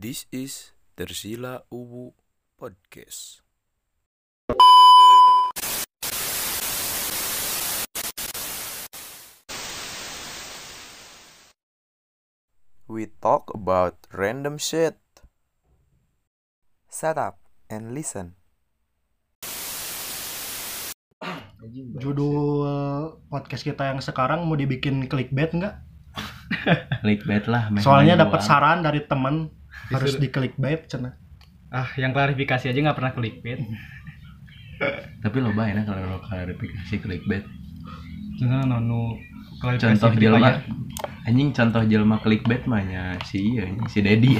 This is Tersila Uwu Podcast. We talk about random shit. Shut up and listen. Judul podcast kita yang sekarang mau dibikin clickbait nggak? clickbait lah Soalnya dapat saran dari temen harus di clickbait cina. Ah, yang klarifikasi aja nggak pernah clickbait. tapi lo bayar kalau lo klarifikasi clickbait. Cuma nonu klarifikasi contoh jelma. anjing contoh jelma clickbait mah ya si iya si Dedi.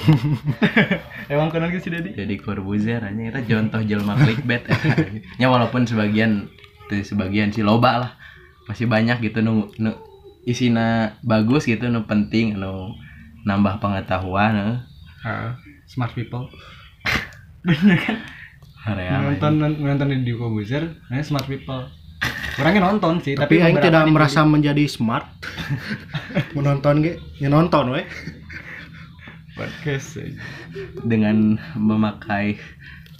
Emang kenal gitu sih Dedi? jadi Corbuzier anjing kita contoh jelma clickbait. Ya walaupun sebagian tuh sebagian si loba lah. Masih banyak gitu nu, nu isina bagus gitu nu penting nu nambah pengetahuan nu Ah, smart people. Bener kan? Area Nonton nonton di Kobuzer, nah smart people. Orangnya nonton sih, Tapi tapi, Aing tidak di- merasa menjadi smart. Menonton ge, ya nonton we. podcast. eh. dengan memakai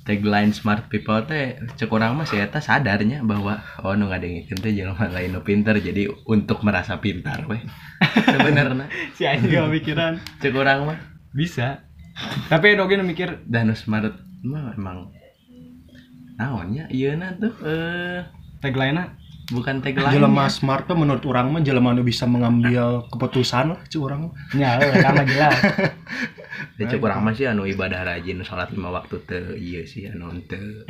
tagline smart people teh cek orang mah sih eta sadarnya bahwa oh nu ngadengikeun teh jelema lain nu pinter jadi untuk merasa pintar weh sebenarnya Si anjing gak pikiran. cek orang mah Bisa. Tapi Doge nu mikir dan nu smart mah emang naonnya iya na tuh eh tagline-nya bukan tagline Jelema smart tuh menurut orang mah jelema nu bisa mengambil keputusan lah cu orang. mah. nya sama jelas. ya cek orang mah sih anu ibadah rajin salat lima waktu teh iya sih anu teu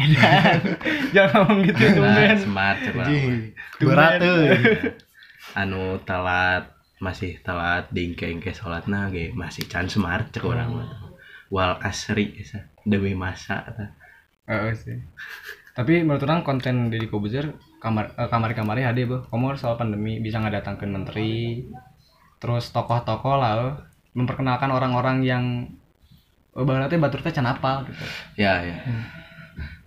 Jangan ngomong gitu tuh, nah, Ben. smart cek orang mah. Anjing, Berat euy. anu telat masih telat dingkeng ke sholatna ge masih can smart cek orang mah wal asri esa demi masa. Heeh sih. Tapi menurut orang konten Deddy Kobuzer kamar eh, kamar kamarnya ada bu. Kamu soal pandemi bisa ngadatangkan menteri, terus tokoh-tokoh lah, memperkenalkan orang-orang yang oh, berarti batur teh can apal gitu. ya ya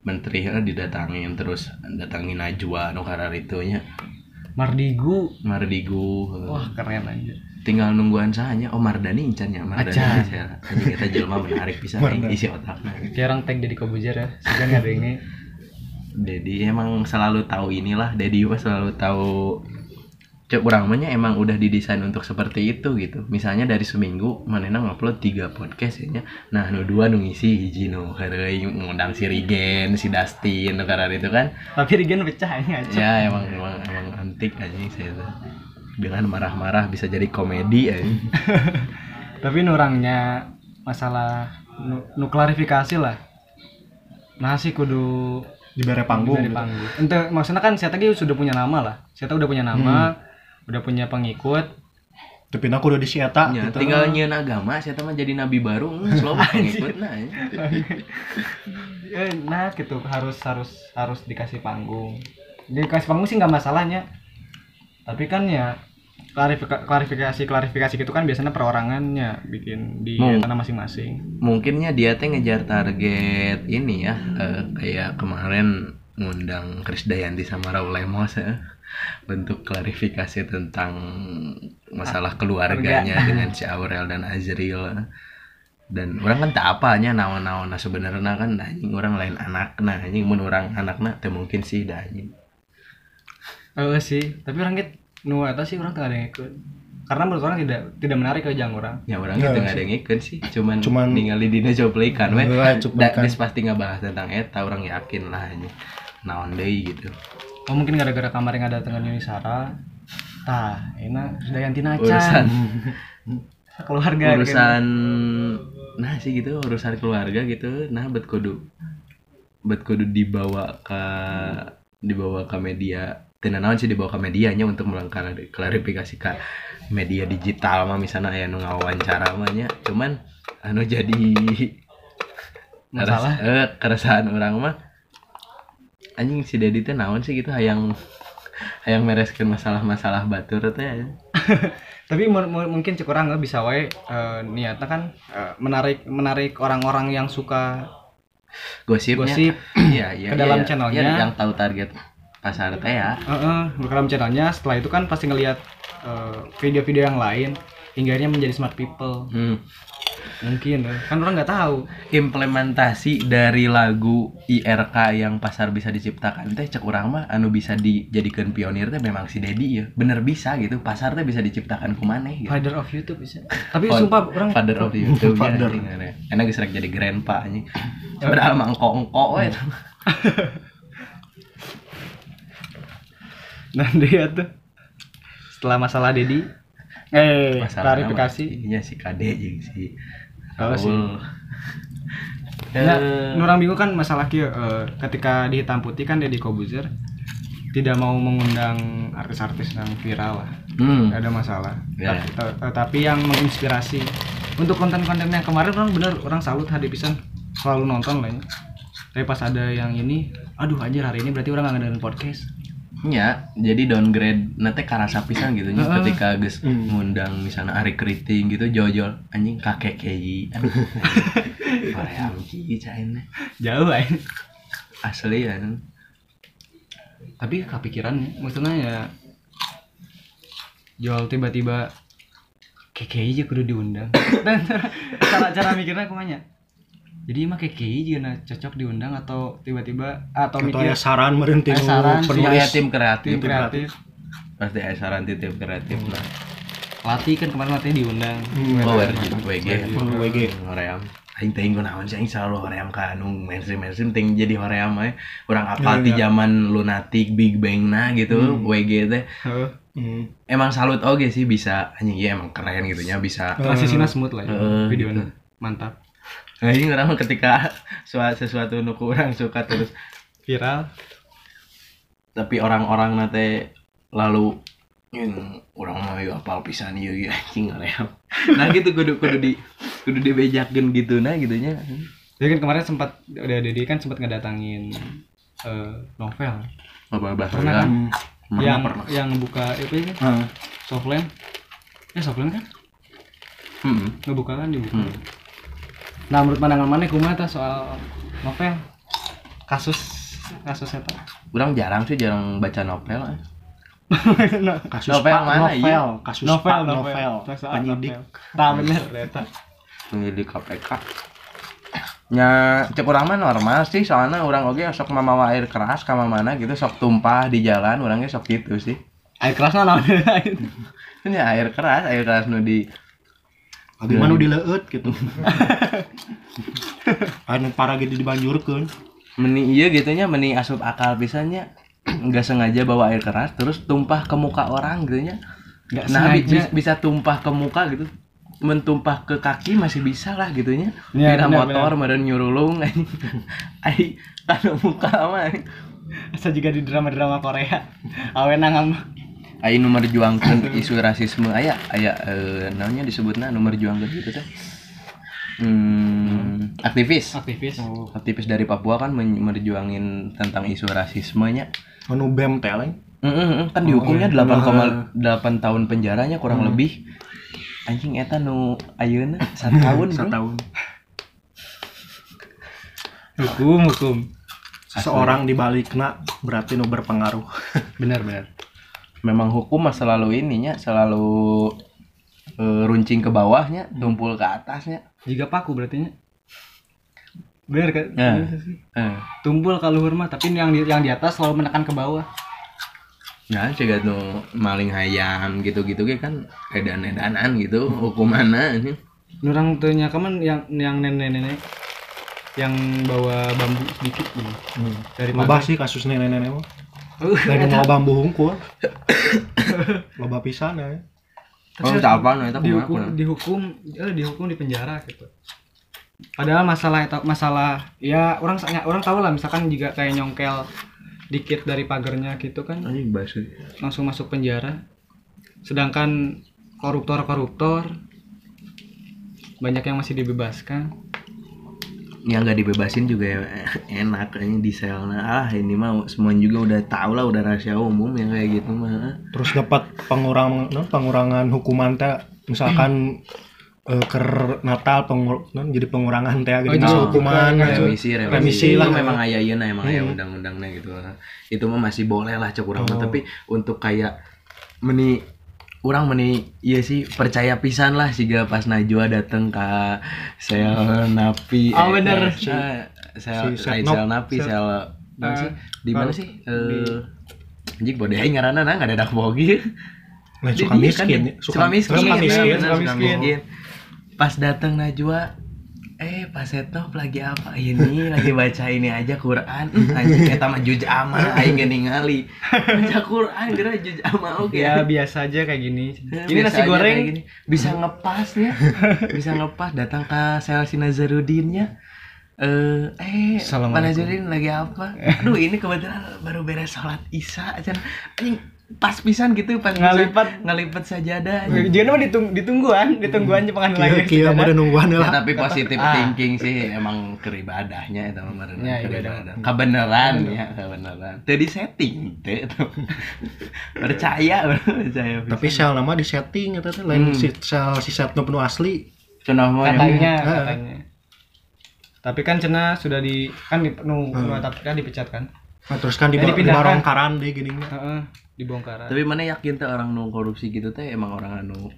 menteri eh, didatangin terus datangin Najwa nu kararitunya Mardigu, Mardigu eh. wah keren aja. Tinggal nungguan sahanya. Oh Mardani encan ya Mardani Acan. saya anjing eta jelema menarik bisa isi otakna Kayak orang tag Deddy Kobuzer ya, sekarang nggak ada ini. Dedi emang selalu tahu inilah. Dedi mah selalu tahu. Cek orang mah nya emang udah didesain untuk seperti itu gitu. Misalnya dari seminggu manena ngupload tiga podcast ya nya. nah nu dua nu ngisi hiji nu ngundang si Rigen si Dustin nu karena itu kan. Tapi Regen pecah ini aja. ya emang emang emang antik anjing saya tuh dengan marah-marah bisa jadi komedi anjing Tapi nu orangnya masalah nu, nu klarifikasi lah. Nah sih kudu Dibere panggung. dari gitu. panggung. Ente maksudnya kan saya tadi sudah punya nama lah. Saya udah punya nama, udah punya pengikut. Tapi aku udah di si eta Ya, gitu. tinggal nyeun agama saya mah jadi nabi baru hmm, slow pengikut nah ya. Eh, nah gitu harus harus harus dikasih panggung. Dikasih panggung sih nggak masalahnya. Tapi kan ya klarifika- klarifikasi klarifikasi gitu kan biasanya perorangannya bikin di Mau. tanah masing-masing. mungkinnya dia teh ngejar target ini ya eh, kayak kemarin ngundang Krisdayanti sama Raul Lemos ya bentuk klarifikasi tentang masalah keluarganya keluarga. dengan si Aurel dan Azril dan orang kan tak apanya naon-naon nah sebenarnya kan anjing orang lain anak nah anjing mun orang anakna teh mungkin sih dah anjing Eh sih, tapi orang gitu nu eta sih orang tengah ada yang ikut. Karena menurut orang tidak tidak menarik ke jang orang. ya orang Ya, itu nggak ada yang ikut sih cuman, Cuman- ningali dina coplikan we Heeh, cuplikan. Da- geus pasti ngebahas tentang eta orang yakin lah anjing naon deui gitu Oh mungkin gara-gara kamar yang ada dengan Yuni Sara. Tah, enak Dayanti urusan Nacan. Keluarga urusan nah sih gitu urusan keluarga gitu nah bet kudu bet kudu dibawa ke dibawa ke media tidak naon sih dibawa ke medianya untuk melakukan klarifikasi ke media digital mah misalnya aya nu ngawawancara mah nya. Cuman anu jadi Masalah. keres- eh, keresahan orang mah. Anjing si Dedi teh naon sih gitu hayang hayang mereskeun masalah-masalah batur teh Tapi mu- mu- mungkin cek orang nggak bisa wae eh, niatnya kan eh, menarik menarik orang-orang yang suka gosipnya. gosip iya iya ke dalam iya, channelnya. iya, yang tahu target pasar teh ya Heeh, ke dalam channelnya. Setelah itu kan pasti ngelihat eh, video-video yang lain. Hingganya menjadi smart people. Hmm. mungkin ya. kan orang nggak tahu. Implementasi dari lagu IRK yang pasar bisa diciptakan teh cek urang mah anu bisa dijadikan pionir teh memang si Dedi ya. Bener bisa gitu. Pasar teh bisa diciptakan kumaneh gitu. father of YouTube bisa. Tapi Fa- sumpah orang father of YouTube Father. ya enak rek jadi grandpa anjing. Padahal mah engko-engko we nah dia tuh. Setelah masalah Dedi. Eh klarifikasi. Iya si Kade jeung si Oh, sih. Ya, Eh, orang bingung kan masalah kieu eh, ketika di hitam putih kan Deddy Kobuzer tidak mau mengundang artis-artis yang viral lah. Hmm. ada masalah. Ya. Ta- ta- ta- tapi yang menginspirasi untuk konten-konten yang kemarin orang bener orang salut hadi pisan. Selalu nonton lah ya. tapi pas ada yang ini aduh anjir hari ini berarti orang nggak ngedengerin podcast Ya, jadi downgrade nanti karasa pisan gitu nya Heeh. ketika geus Hmm. ngundang misalnya Ari Keriting gitu jojol anjing kakek keji. Korea ki jauh asli ya. tapi kepikiran maksudnya ya jual tiba-tiba KKI aja kudu diundang dan cara cara mikirnya kumanya jadi mah KKI juga nah, cocok diundang atau tiba-tiba atau atau mikir aya saran meureun ti Aya nu saran, penulis tim kreatif, tim kreatif pasti aya saran ti tim kreatif lah. latih kan kemarin latih diundang Hmm. Oh, WG, WG. Hmm, WG. Hoream. Aing teh kunaon sih aing selalu hoream ka anu mainstream mainstream ting jadi hoream we. Urang apal Iya, ti iya. zaman lunatic Big Bang nah gitu Hmm. WG teh. Heeh. Hmm. Emang salut oge sih bisa anjing ya emang keren gitu nya bisa transisinya smooth lah ya, Heeh, videonya gitu. mantap Nah, ini orang ketika sua- sesuatu nu kurang suka terus viral tapi orang-orang nate lalu "Yin, orang mah yuk apal pisan ieu ieu anjing. Nah gitu kudu kudu di kudu dibejakeun gitu nah gitunya. jadi kan kemarin sempat udah Dedi kan sempat ngedatangin eh, novel Apa bahasa Pernah kan? Hmm. yang pernah. yang buka itu ya Ah, softland ya softland kan Hmm. ngebuka kan dibuka Hmm. Nah menurut pandangan mana kumaha tah soal novel kasus kasus eta Orang jarang sih jarang baca novel. eh. kasus Novel Pak, mana, novel iya? kasus novel Pak, novel novel penyidik tah bener eta Penyidik KPK. Nya cek urang mah normal sih soalnya orang oge sok mamawa air keras ka mana gitu sok tumpah di jalan orangnya sok gitu sih. air kerasnya naon Ini air keras, air keras nu di Abi mah nu dileueut gitu. Anu para gitu dibanjurkeun meni iya gitunya meni asup akal pisannya nggak sengaja bawa air keras terus tumpah ke muka orang gitu nya. Nggak nah sengaja. bi- bisa tumpah ke muka gitu. Mentumpah ke kaki masih bisa lah gitunya Iya, Pira benar, motor meren nyurulung ai kana muka mah Asa juga di drama-drama Korea. Awe nangam ai nu merjuangkeun isu rasisme aya aya eh, namanya disebutna nu merjuangkeun gitu teh. Hmm, aktivis. Aktivis. Aktivis dari Papua kan men- merjuangin tentang isu rasismenya. Anu BEM teh lain Mm-mm, kan dihukumnya 8,8 tahun penjaranya kurang lebih. Anjing eta nu ayeuna? Satahun bro. Setahun hukum hukum. Seseorang di balikna berarti nu berpengaruh. Benar benar memang hukum mah selalu ininya selalu eh, runcing ke bawahnya tumpul ke atasnya jika paku berarti nya benar kan Ya. Sih. eh. tumpul ke luhur mah tapi yang di, yang di atas selalu menekan ke bawah nah cega nu maling hayam gitu-gitu ge kan edan-edanan gitu hukumanna anjing. orang tanya kaman yang yang nenek-nenek yang bawa bambu sedikit gini dari loba sih kasus nenek-nenek mah Uh, dari mau bambu hungkul loba pisan ya. Oh tak apa dihukum dihukum eh, dihukum di penjara gitu. Padahal masalah itu masalah ya orang orang tahu lah misalkan juga kayak nyongkel dikit dari pagernya gitu kan. Anjing langsung masuk penjara. Sedangkan koruptor-koruptor banyak yang masih dibebaskan ya nggak dibebasin juga ya, enak kayaknya di sel ah ini mah semua juga udah tahu lah udah rahasia umum yang kayak gitu mah terus dapat pengurang non, pengurangan hukuman teh misalkan eh, ker Natal pengur, non, jadi pengurangan teh Oh, gitu jadi hukuman bukan gitu. remisi remisi, remisi itu lah memang aya ieu emang aya Hmm. undang-undangnya gitu itu mah masih boleh lah mah. Oh. tapi untuk kayak meni orang meni iya sih percaya pisan lah sih pas Najwa dateng ke sel napi Oh, bener. eh, eh, sel Si Setnop. sel napi Sel- sel Eh, sih di mana sih eh anjing bodoh aing ngaranna nah nggak ada dak bogi Nah, suka miskin kan, ya. suka miskin, suka miskin. suka suka miskin. miskin. Pas datang Najwa, eh Pak Setnop lagi apa? Ini lagi baca ini aja Quran. Anjing eta mah juj ama aing gak ningali. Baca Quran geura juj ama oke. Ya biasa aja kayak gini. Ya, Ini nasi aja goreng. gini. bisa ngepasnya. bisa ngepas datang ke sel si Nazarudinnya. Eh, eh, Pak. Nazarudin lagi apa? Aduh, ini kebetulan baru beres sholat Isya aja. Anjing pas pisan gitu pas. Ngalipat. ngalipat sajadah. Jangan mah ditung ditungguan, ditungguan pengen lagi. kieu mah nungguan Ya, lah. tapi positif Ah. thinking sih emang keribadahnya itu mah meureun Ya, keribadah. Kebenaran ya, kebenaran. Teu di setting teh itu. percaya, percaya. Tapi sel nama di setting eta teh lain Hmm. si sel si setno penuh asli. cenah mah katanya, katanya. Tapi kan cena sudah di kan di nu nu tapi kan dipecat kan. Nah, terus kan di, Eh, di dipindahkan. barongkaran deh gini. Heeh, dibongkar. Tapi mana yakin tuh orang nu korupsi gitu teh emang orang anu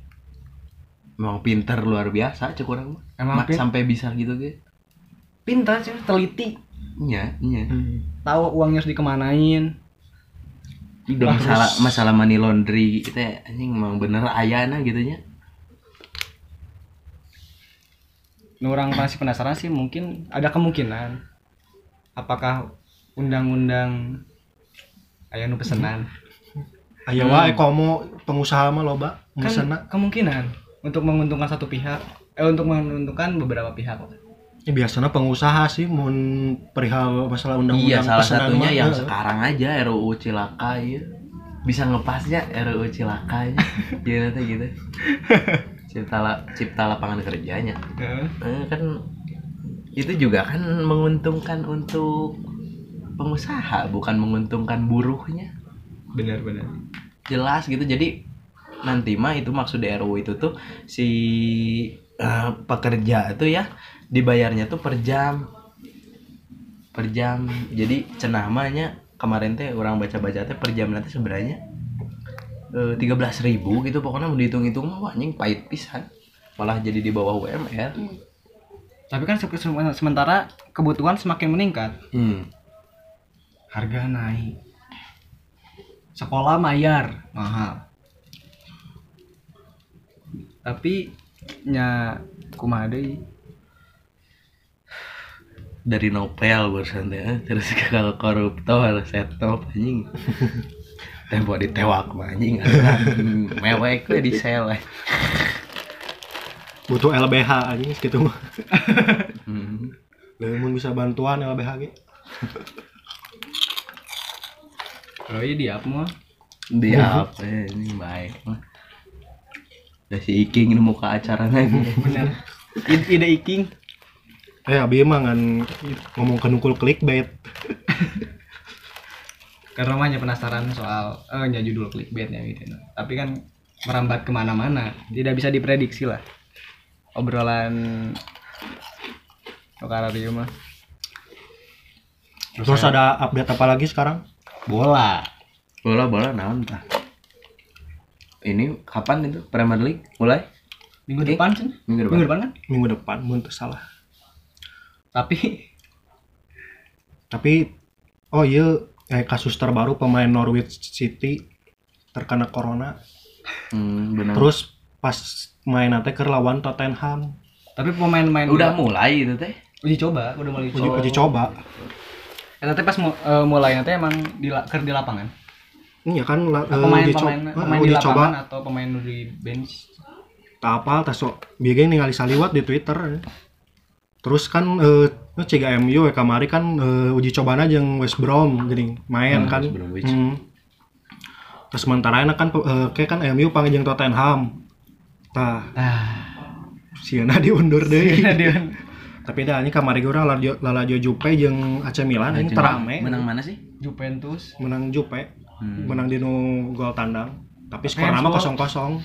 emang pinter luar biasa cek orang mah. Emang Ma- pin- sampai bisa gitu ge. pintar sih, teliti, Iya, iya. Hmm. tahu uangnya harus dikemanain. Udah Wah, masalah terus- masalah money laundry itu anjing emang bener ayana gitu nya. Nu orang masih penasaran sih mungkin ada kemungkinan apakah undang-undang aya nu pesenan Aya wae komo pengusaha mah loba kan kemungkinan untuk menguntungkan satu pihak eh untuk menguntungkan beberapa pihak Ya, biasanya pengusaha sih mun perihal masalah undang-undang Iya, salah satunya yang eh. sekarang aja RUU Cilaka ya. Bisa ngepasnya RUU Cilaka ya. Tuh gitu. Cipta, la- cipta lapangan kerjanya. Heeh. Eh, kan itu juga kan menguntungkan untuk pengusaha, bukan menguntungkan buruhnya. benar-benar. Jelas gitu. Jadi nanti mah itu maksud RUU itu tuh si eh, pekerja itu ya dibayarnya tuh per jam. Per jam. Jadi cenah mahnya kemarin teh orang baca-baca teh per jam nanti sebenarnya tiga belas ribu gitu. Pokoknya mau dihitung-hitung mah wah, anjing pahit pisan. Malah jadi di bawah UMR tapi kan se- se- sementara kebutuhan semakin meningkat. Hmm. Harga naik sekolah bayar mahal tapi nya kumaha deui dari novel barusan teh eh, terus ke koruptor setop anjing tempo ditewak mah anjing mewek we di sel eh. butuh LBH anjing gitu mah. hmm. Bisa bantuan LBH ge. Oh iya diap mah dia apa ya ini baik mah Udah si Iking ini muka acara lagi bener. Ide iking. Eh abi mah ngan ngomong ke nukul clickbait. karena mahnya penasaran soal eh nya judul clickbaitnya gitu. Tapi kan merambat ke mana-mana. Tidak bisa diprediksi lah. Obrolan Okarario mah Terus ada update apa lagi sekarang? Bola. Bola bola naon tah ini kapan itu? Premier League? Mulai? Minggu Oke. depan kan minggu depan minggu depan. kan? Minggu depan mun teu salah. tapi Tapi oh iya eh, kasus terbaru pemain Norwich City terkena corona. hmm, benar. Terus pas main nanti ke lawan Tottenham. tapi pemain-pemain udah mulai itu teh? Uji coba udah mulai Uji, uji coba. Eh, nanti pas mu- eh, mulai nanti emang di ker di lapangan Iya kan la- eh, pemain uji co- pemain eh, pemain di uji lapangan coba. atau pemain di bench Tak apa, tas sok biasa ningali saliwat di Twitter. Terus kan eh uh, ciga MU ya kamari kan eh, uji cobana jeung West Brom gini main Hmm, kan. West. Hmm. Terus sementara enak kan eh, kayak kan MU panggil jeung Tottenham. Tah, ah sieuna diundur deui. dia Tapi dah ini kamari ge urang lalajo lalajo Jupe jeung AC Milan ini terame. menang mana sih Juventus Menang Jupe, Hmm. menang di nu gol tandang. Tapi Tapi skor nama kosong kosong.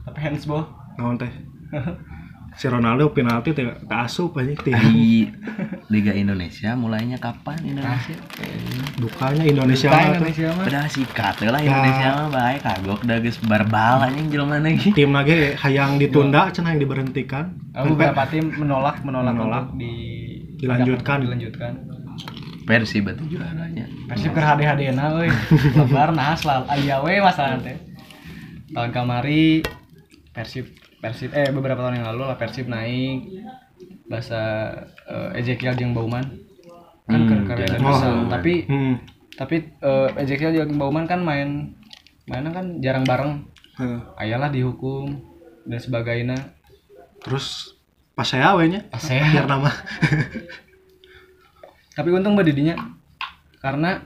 tapi handsball Naon teh? si Ronaldo penalti teh tak asup aja teh di Liga Indonesia mulainya kapan Indonesia? dukanya Indonesia tuh. Indonesia mah Udah sikat lah Indonesia mah baik kagok dah geus barbal anjing jelema lagi. tim lagi hayang ditunda cenah yang diberhentikan Ah, beberapa tim menolak menolak, Menolak. untuk di Dilanjutkan. dilanjutkan Persib batu juaranya. Persib keur hade na euy lebar nah selalu aya we masalah teh tahun kamari Persib Persib eh beberapa tahun yang lalu lah Persib naik bahasa eh, Ezekiel jeung Bauman kan Hmm, jelas. karya bisa Oh. tapi hmm. tapi eh, Ezekiel jeung Bauman kan main mainnya kan jarang bareng Heeh. ayalah dihukum dan sebagainya terus pas saya we nya pas saya biar nama tapi untung badidinya karena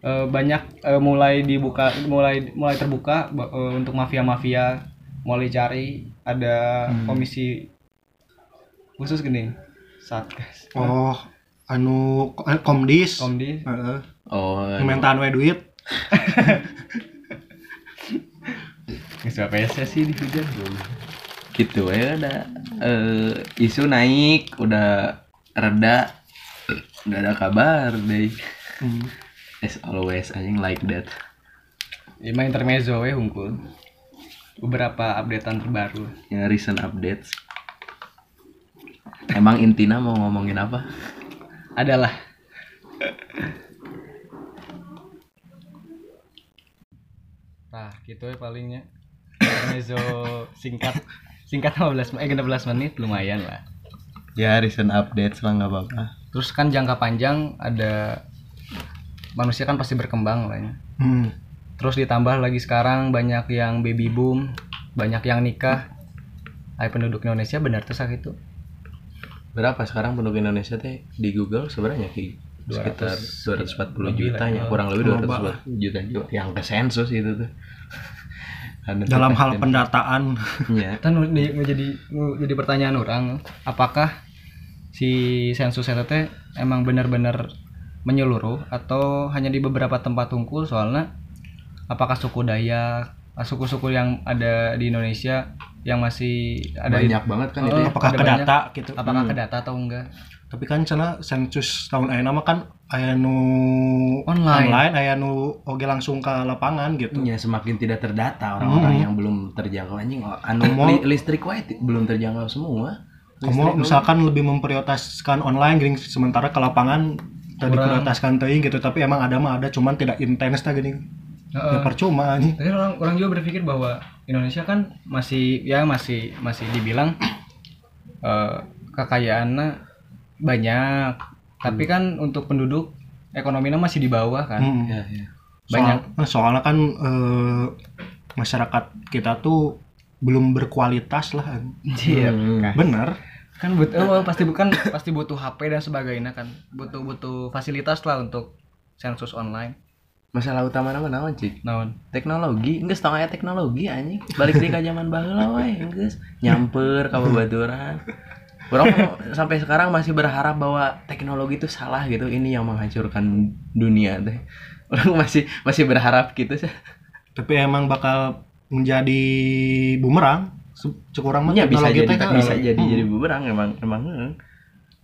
eh, banyak eh, mulai dibuka mulai mulai terbuka eh, untuk mafia-mafia mulai cari ada komisi khusus gini satgas. Oh anu eh, komdis. Komdi Heeh. Oh, Mentaan we duit. Nggak siapa sih di hujan. Gitu ya udah eh, isu naik udah reda udah ada kabar deh Hmm. as always anjing like that. Lima intermezzo we hungkul beberapa updatean terbaru. Ya recent updates. Emang intina mau ngomongin apa? Adalah. Nah gitu ya palingnya. Intermezzo singkat singkat 15 eh 16 menit lumayan lah. Ya recent updates lah nggak apa-apa. Terus kan jangka panjang ada manusia kan pasti berkembang lah ya. Hmm. Terus ditambah lagi sekarang banyak yang baby boom banyak yang nikah. Ay penduduk Indonesia benar tuh sakit itu berapa sekarang penduduk Indonesia teh di Google sebenarnya ki sekitar 240 lebih juta ya kurang lebih Loba. 240 juta juga. Yang ke sensus itu tuh. Dalam hal pendataan. Ya kan nu- nu jadi nu jadi pertanyaan orang apakah si sensus itu teh emang benar-benar menyeluruh atau hanya di beberapa tempat tungkul? Soalnya apakah suku Dayak suku-suku yang ada di Indonesia yang masih ada di- banyak banget kan itu Oh, ya apakah ada ke banyak. data gitu apakah Hmm. ke data atau enggak tapi kan cenah sensus tahun ayeuna mah kan aya nu Online. online aya nu oge langsung ke lapangan gitu Ya semakin tidak terdata orang-orang Hmm. yang belum terjangkau anjing oh, anu li- listrik wae ti- belum terjangkau semua. kamu misalkan lebih memprioritaskan online gini sementara ke lapangan tadi prioritaskan teuing gitu tapi emang ada mah ada cuman tidak intens tah gini ya percuma nih Tapi orang orang juga berpikir bahwa Indonesia kan masih ya masih masih dibilang eh, kekayaannya banyak, tapi kan untuk penduduk ekonominya masih di bawah kan. Hmm. Ya, ya. Banyak. Soal- soalnya kan eh, masyarakat kita tuh belum berkualitas lah Iya. Hmm. bener Kan butuh oh, pasti bukan pasti butuh HP dan sebagainya kan. Butuh butuh fasilitas lah untuk sensus online. Masalah utama nama naon cik? Naon? Teknologi, enggak setengah aya teknologi anjing. Balik di ka zaman baheula wae, geus nyamper ka babaturan. Orang sampai sekarang masih berharap bahwa teknologi itu salah gitu. Ini yang menghancurkan dunia teh. Orang masih masih berharap gitu sih. tapi emang bakal menjadi bumerang cekurang mah Ya bisa jadi kan. bisa jadi Hmm. jadi bumerang emang emang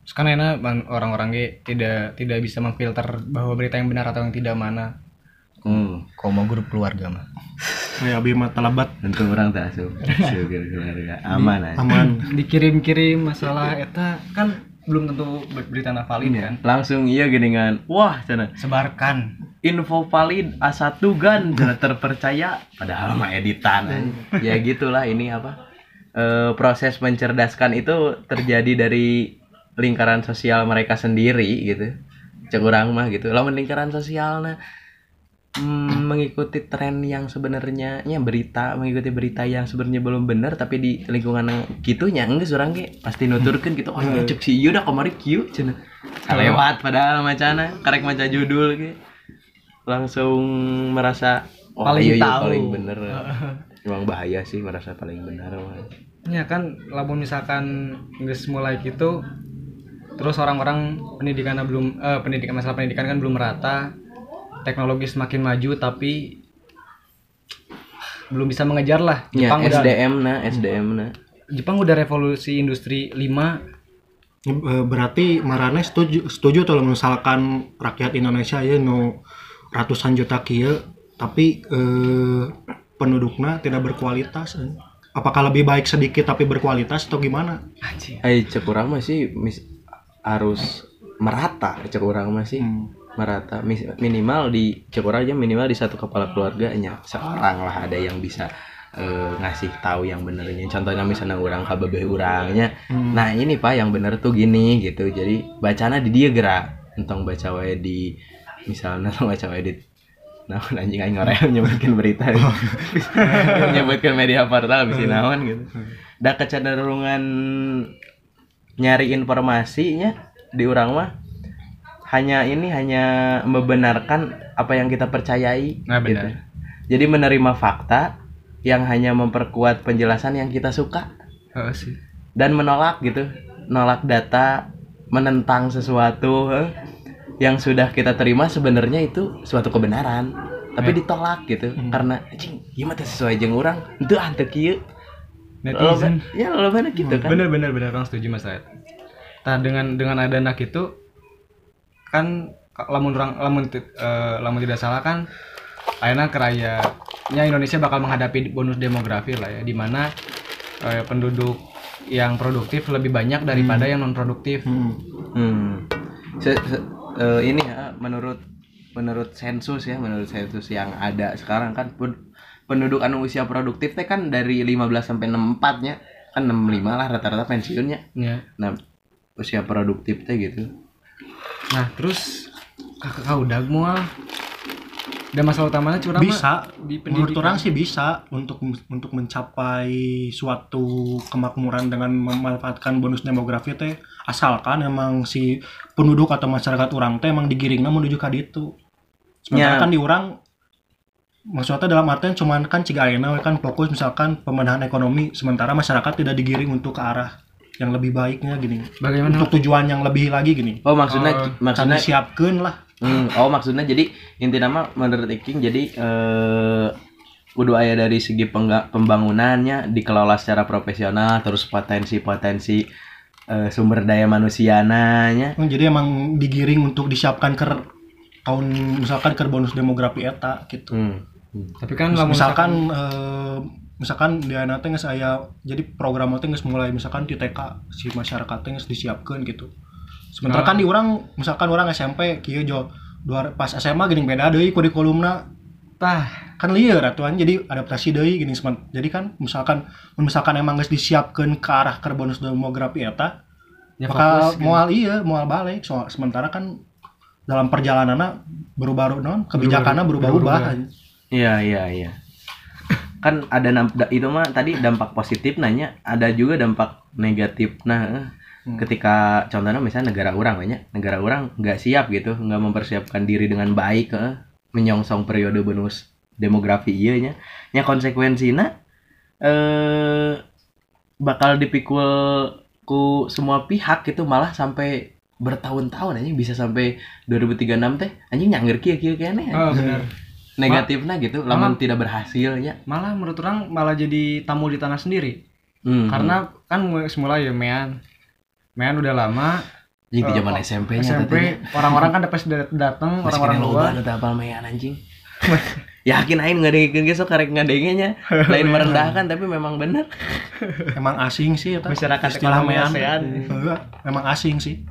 kan enak orang-orang ge tidak tidak bisa memfilter bahwa berita yang benar atau yang tidak mana. Hmm. Mau grup keluarga mah. ya abi mah telebat Tentu orang tak asup. Syukur keluarga aman aja. aman dikirim-kirim masalah eta kan belum tentu ber- berita na valid kan Langsung iya geningan. Wah, cenah. sebarkan info valid A1 gan terpercaya padahal mah editan anjing. ya gitulah ini apa Eh, proses mencerdaskan itu terjadi dari lingkaran sosial mereka sendiri gitu cek urang mah gitu lamun lingkaran sosialnya mm, mengikuti tren yang sebenarnya ya berita mengikuti berita yang sebenarnya belum benar tapi di lingkungan yang gitunya enggak orang ge pasti nuturkeun gitu oh iya. cek si ieu kamari kieu cenah. Lewat padahal macana karek maca judul ge langsung merasa oh, Paling iya, iya, tahu. paling bener. Emang bahaya sih merasa paling benar mah. ya kan lamun misalkan geus mulai gitu terus orang-orang pendidikannya belum eh, pendidikan masalah pendidikan kan belum merata teknologi semakin maju tapi belum bisa mengejar lah ya Jepang udah SDM na SDM na. Jepang udah revolusi industri 5 Eh, berarti Marane setuju setuju kalau misalkan rakyat Indonesia ya no ratusan juta kia tapi eh, penduduknya tidak berkualitas eh. apakah lebih baik sedikit tapi berkualitas atau gimana? Eh cek urang mah sih mis- harus merata cek urang mah sih. Hmm. Merata. Minimal di cek urang aja minimal di satu kepala keluarganya. Seorang lah ada yang bisa eh, ngasih tahu yang benernya contohnya misalnya orang kabeh urangnya Hmm. nah ini pak yang bener tuh gini gitu. Jadi bacana di dia gerak. Entong baca wae di misalnya baca wae di nah anjing aing ngorel nyebutkan berita. Nyebutkan media portal bisa naon gitu. Da kecenderungan nyari informasinya di orang mah hanya ini hanya membenarkan apa yang kita percayai Nah, benar. gitu. jadi menerima fakta yang hanya memperkuat penjelasan yang kita suka Heeh sih. dan menolak gitu. Nolak data menentang sesuatu eh, yang sudah kita terima sebenarnya itu suatu kebenaran tapi Eh. ditolak gitu. Karena cing gimana teh sesuai jeung urang itu ante kieu. Netizen. Ya lo bener gitu kan. Bener bener bener. Orang setuju mas Said. Nah dengan dengan ada anak itu kan ka- lamun orang lamun eh, lamun tidak salah kan akhirnya kerayanya Indonesia bakal menghadapi bonus demografi lah ya di mana eh, penduduk yang produktif lebih banyak daripada yang non produktif Hmm. Hmm. Se- se- eh, ini ya menurut menurut sensus ya menurut sensus yang ada sekarang kan pen- penduduk anu usia produktif teh kan dari 15 sampai 64 nya kan 65 lah rata-rata pensiunnya. Ya. Nah usia produktif teh gitu nah terus kakak kau udah mual dan masalah utamanya curang bisa. Di menurut orang sih bisa untuk untuk mencapai suatu kemakmuran dengan memanfaatkan bonus demografi teh. Asalkan emang si penduduk atau masyarakat orang teh emang digiringnya menuju ke ditu. Sementara Ya. kan di orang maksudnya dalam artian cuman kan ciga kan fokus misalkan pemenahan ekonomi sementara masyarakat tidak digiring untuk ke arah yang lebih baiknya gini. Bagaimana? Untuk tujuan yang lebih lagi gini. Oh maksudnya kan maksudnya disiapkan lah. Hmm, oh maksudnya jadi inti nama menurut Iking jadi eh kudu aya dari segi pembangunannya dikelola secara profesional terus potensi-potensi eh, sumber daya manusianya Oh, jadi emang digiring untuk disiapkan ke tahun misalkan ke bonus demografi eta gitu. Hmm. tapi kan Mis- lamun misalkan eh, misalkan di anak teh geus aya jadi program teh geus mulai misalkan di TK si masyarakat teh geus disiapkeun gitu sementara Ah. kan di orang misalkan orang SMP kieu jo dua pas SMA gini beda deui kurikulumna tah kan lieur atuan jadi adaptasi deui gini semen- jadi kan misalkan misalkan emang geus disiapkeun ke arah ke bonus demografi eta ya maka fokus gitu. moal iya moal balik so, sementara kan dalam perjalanannya berubah non kebijakannya berubah-ubah Berubah-ubah. Iya iya iya. Kan ada itu mah tadi dampak positif nanya, ada juga dampak negatif. Nah, Hmm. ketika contohnya misalnya negara orang banyak, negara orang nggak siap gitu, nggak mempersiapkan diri dengan baik, eh, menyongsong periode bonus demografi iya nya. Nya konsekuensinya eh bakal dipikul ku semua pihak gitu malah sampai bertahun-tahun anjing bisa sampai 2036 teh anjing nyangger kieu kieu kene oh benar negatifnya gitu lamun tidak berhasil ya malah menurut orang malah jadi tamu di tanah sendiri. Hmm, karena kan mulai- semula ya mean. Mean udah lama. Anjing di eh, zaman oh, SMP nya SMP orang-orang kan dapat datang orang-orang luar. luar apal mean anjing. Yakin aing ngadengin ge sok karek ngadengenya. Lain merendahkan tapi memang bener. Emang asing sih eta. Masyarakat istilah ekonomi mean. ASEAN. Heeh, emang asing sih.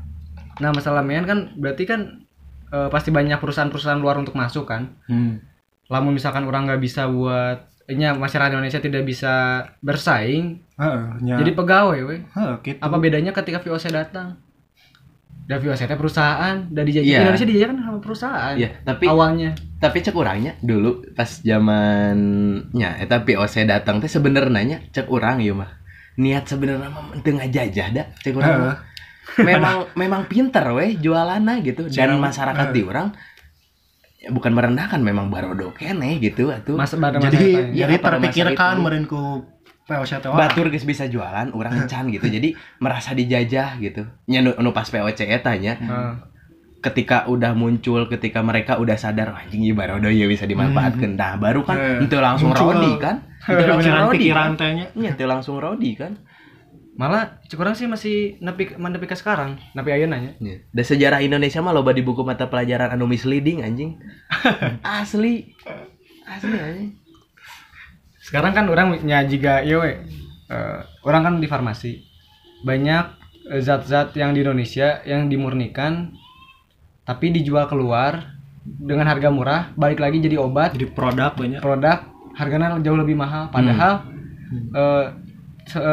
Nah masalah mean kan berarti kan eh, pasti banyak perusahaan-perusahaan luar untuk masuk kan. Hmm. Lamun misalkan orang nggak bisa buat nya masyarakat Indonesia tidak bisa bersaing Heeh, nya. jadi pegawai weh Heeh, gitu. apa bedanya ketika VOC datang dan VOC teh perusahaan dan dijajah Iya. Indonesia dijajah kan sama perusahaan ya tapi awalnya tapi cek urangnya dulu pas zamannya eta POC datang teh sebenarnya cek urang ieu mah niat sebenarnya mah teu ngajajah da cek Heeh. mah. memang memang pinter weh jualanna gitu dan masyarakat eh. di orang ya bukan merendahkan memang barodo kene gitu atuh. Mas jadi eta ya. Iya, jadi terpikirkan meureun ku POC teh batur geus bisa jualan orang encan gitu. Jadi merasa dijajah gitu. Nya nu, nu pas POC eta nya Heeh. ketika udah muncul ketika mereka udah sadar "Wah, anjing ieu barodo ya bisa dimanfaatkan. Hmm. dah baru kan Eh, itu langsung muncul. rodi kan. Itu langsung pikiran rodi pikiran kan. Iya, langsung rodi kan malah cukurang sih masih nepi nepi ke sekarang nepi ayeuna nya Ya. Dan sejarah Indonesia mah loba di buku mata pelajaran anu misleading anjing. Asli. Asli anjing. sekarang kan orang nya juga iya we eh, orang kan di farmasi banyak eh, zat-zat yang di Indonesia yang dimurnikan tapi dijual keluar dengan harga murah balik lagi jadi obat jadi produk banyak produk harganya jauh lebih mahal padahal eh, se- eh,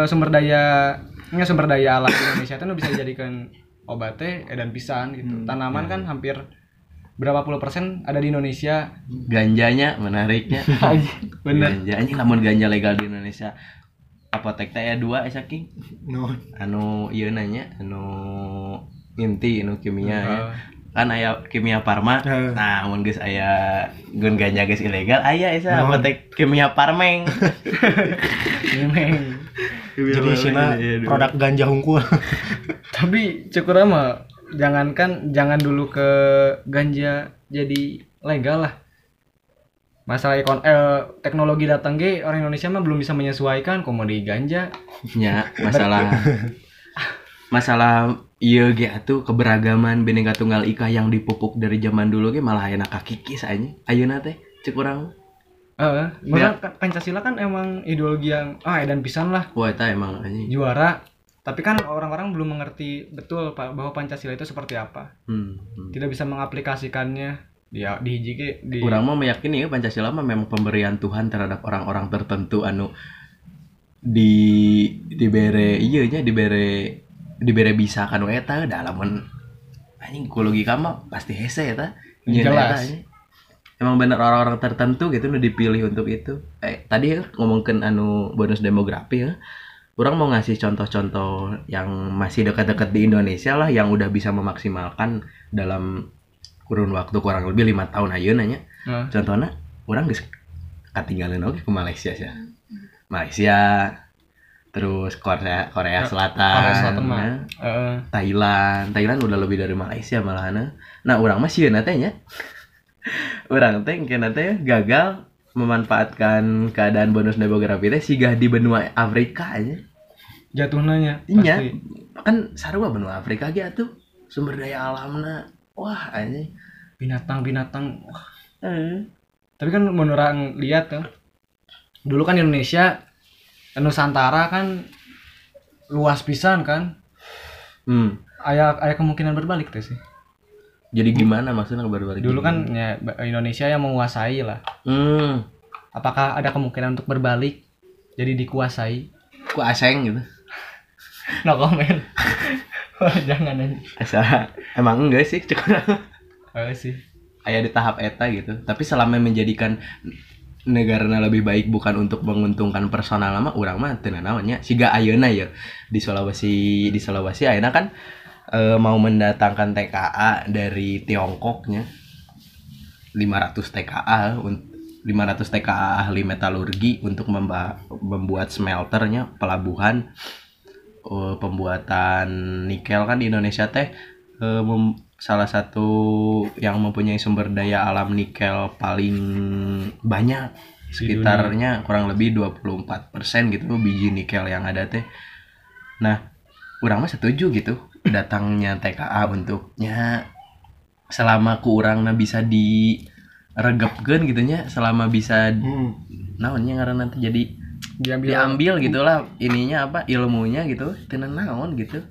sumber daya nggak sumber daya alam Indonesia itu bisa dijadikan obatnya edan pisan gitu tanaman kan hampir berapa puluh persen ada di Indonesia Ganjanya menariknya. bener Ganja anjing lamun ganja legal di Indonesia. Apotek teh aya dua esa king. no Anu ieu nanya anu inti anu kimia ya. Kan aya kimia farma. Eh. Nah, mun geus aya gun ganja geus ilegal aya esa Naon? apotek kimia parmeng. Memang. jadi sina Iya, produk ganja hungkul tapi cukur mah jangankan jangan dulu ke ganja jadi legal lah masalah ekon eh, teknologi datang ge orang Indonesia mah belum bisa menyesuaikan komodi ganja Ya, masalah masalah iya ge atuh keberagaman Bhinneka Tunggal Ika yang dipupuk dari zaman dulu ge malah enak kakikis aja. Ayeuna teh cek urang. Eh, maksudnya kan Pancasila kan emang ideologi yang ah edan pisan lah Wah, eta emang anjing. juara. Tapi kan orang-orang belum mengerti betul Pak bahwa Pancasila itu seperti apa. Hmm. hmm. Tidak bisa mengaplikasikannya di di hiji ge di Urang mah meyakini ya Pancasila mah memang pemberian Tuhan terhadap orang-orang tertentu anu di dibere iya nya dibere dibere bisa kanu eta da lamun anjing ku logika mah pasti hese eta Nyeun Jelas. eta, anjing. Emang bener orang-orang tertentu gitu nu dipilih untuk itu. Eh tadi ya ngomongin anu bonus demografi ya. Orang mau ngasih contoh-contoh yang masih dekat-dekat di Indonesia lah yang udah bisa memaksimalkan dalam kurun waktu kurang lebih lima tahun aja nanya. Heeh. Contohnya orang geus ketinggalan oke ke Malaysia sih. Malaysia terus Korea Korea Selatan, Korea Selatan ya. Eh, Thailand Thailand udah lebih dari Malaysia malahan nah orang mah sieun teh nya orang teh kena teh gagal memanfaatkan keadaan bonus demografi teh sigah di benua Afrika aja jatuhnya Iya. pasti. kan sarua benua Afrika ge atuh sumber daya alamna wah aja binatang-binatang wah, eh. tapi kan menurut orang lihat tuh dulu kan Indonesia Nusantara kan luas pisan kan? Hmm. ayah ayah kemungkinan berbalik tuh sih. Jadi gimana maksudnya baru-baru dulu kan ya Indonesia yang menguasai lah. Hmm. apakah ada kemungkinan untuk berbalik jadi dikuasai? Ku aseng gitu. No comment. Jangan aja asa emang enggak sih cukup Oh, sih. Aya di tahap eta gitu. Tapi selama menjadikan negara lebih baik bukan untuk menguntungkan personal lama urang mah teu naonnya siga ayeuna ya di Sulawesi di Sulawesi ayeuna kan eh, mau mendatangkan TKA dari Tiongkoknya. 500 TKA un- 500 TKA ahli metalurgi untuk membuat smelternya pelabuhan eh, pembuatan nikel kan di Indonesia teh eh, mem- salah satu yang mempunyai sumber daya alam nikel paling banyak sekitarnya kurang lebih 24% gitu biji nikel yang ada teh. Nah orang mah setuju gitu datangnya TKA untuknya. Selama ku urang bisa diregepkeun gitu nya selama bisa Hmm. naonnya ngaran nanti jadi diambil. diambil gitulah ininya apa ilmunya gitu tenan naon gitu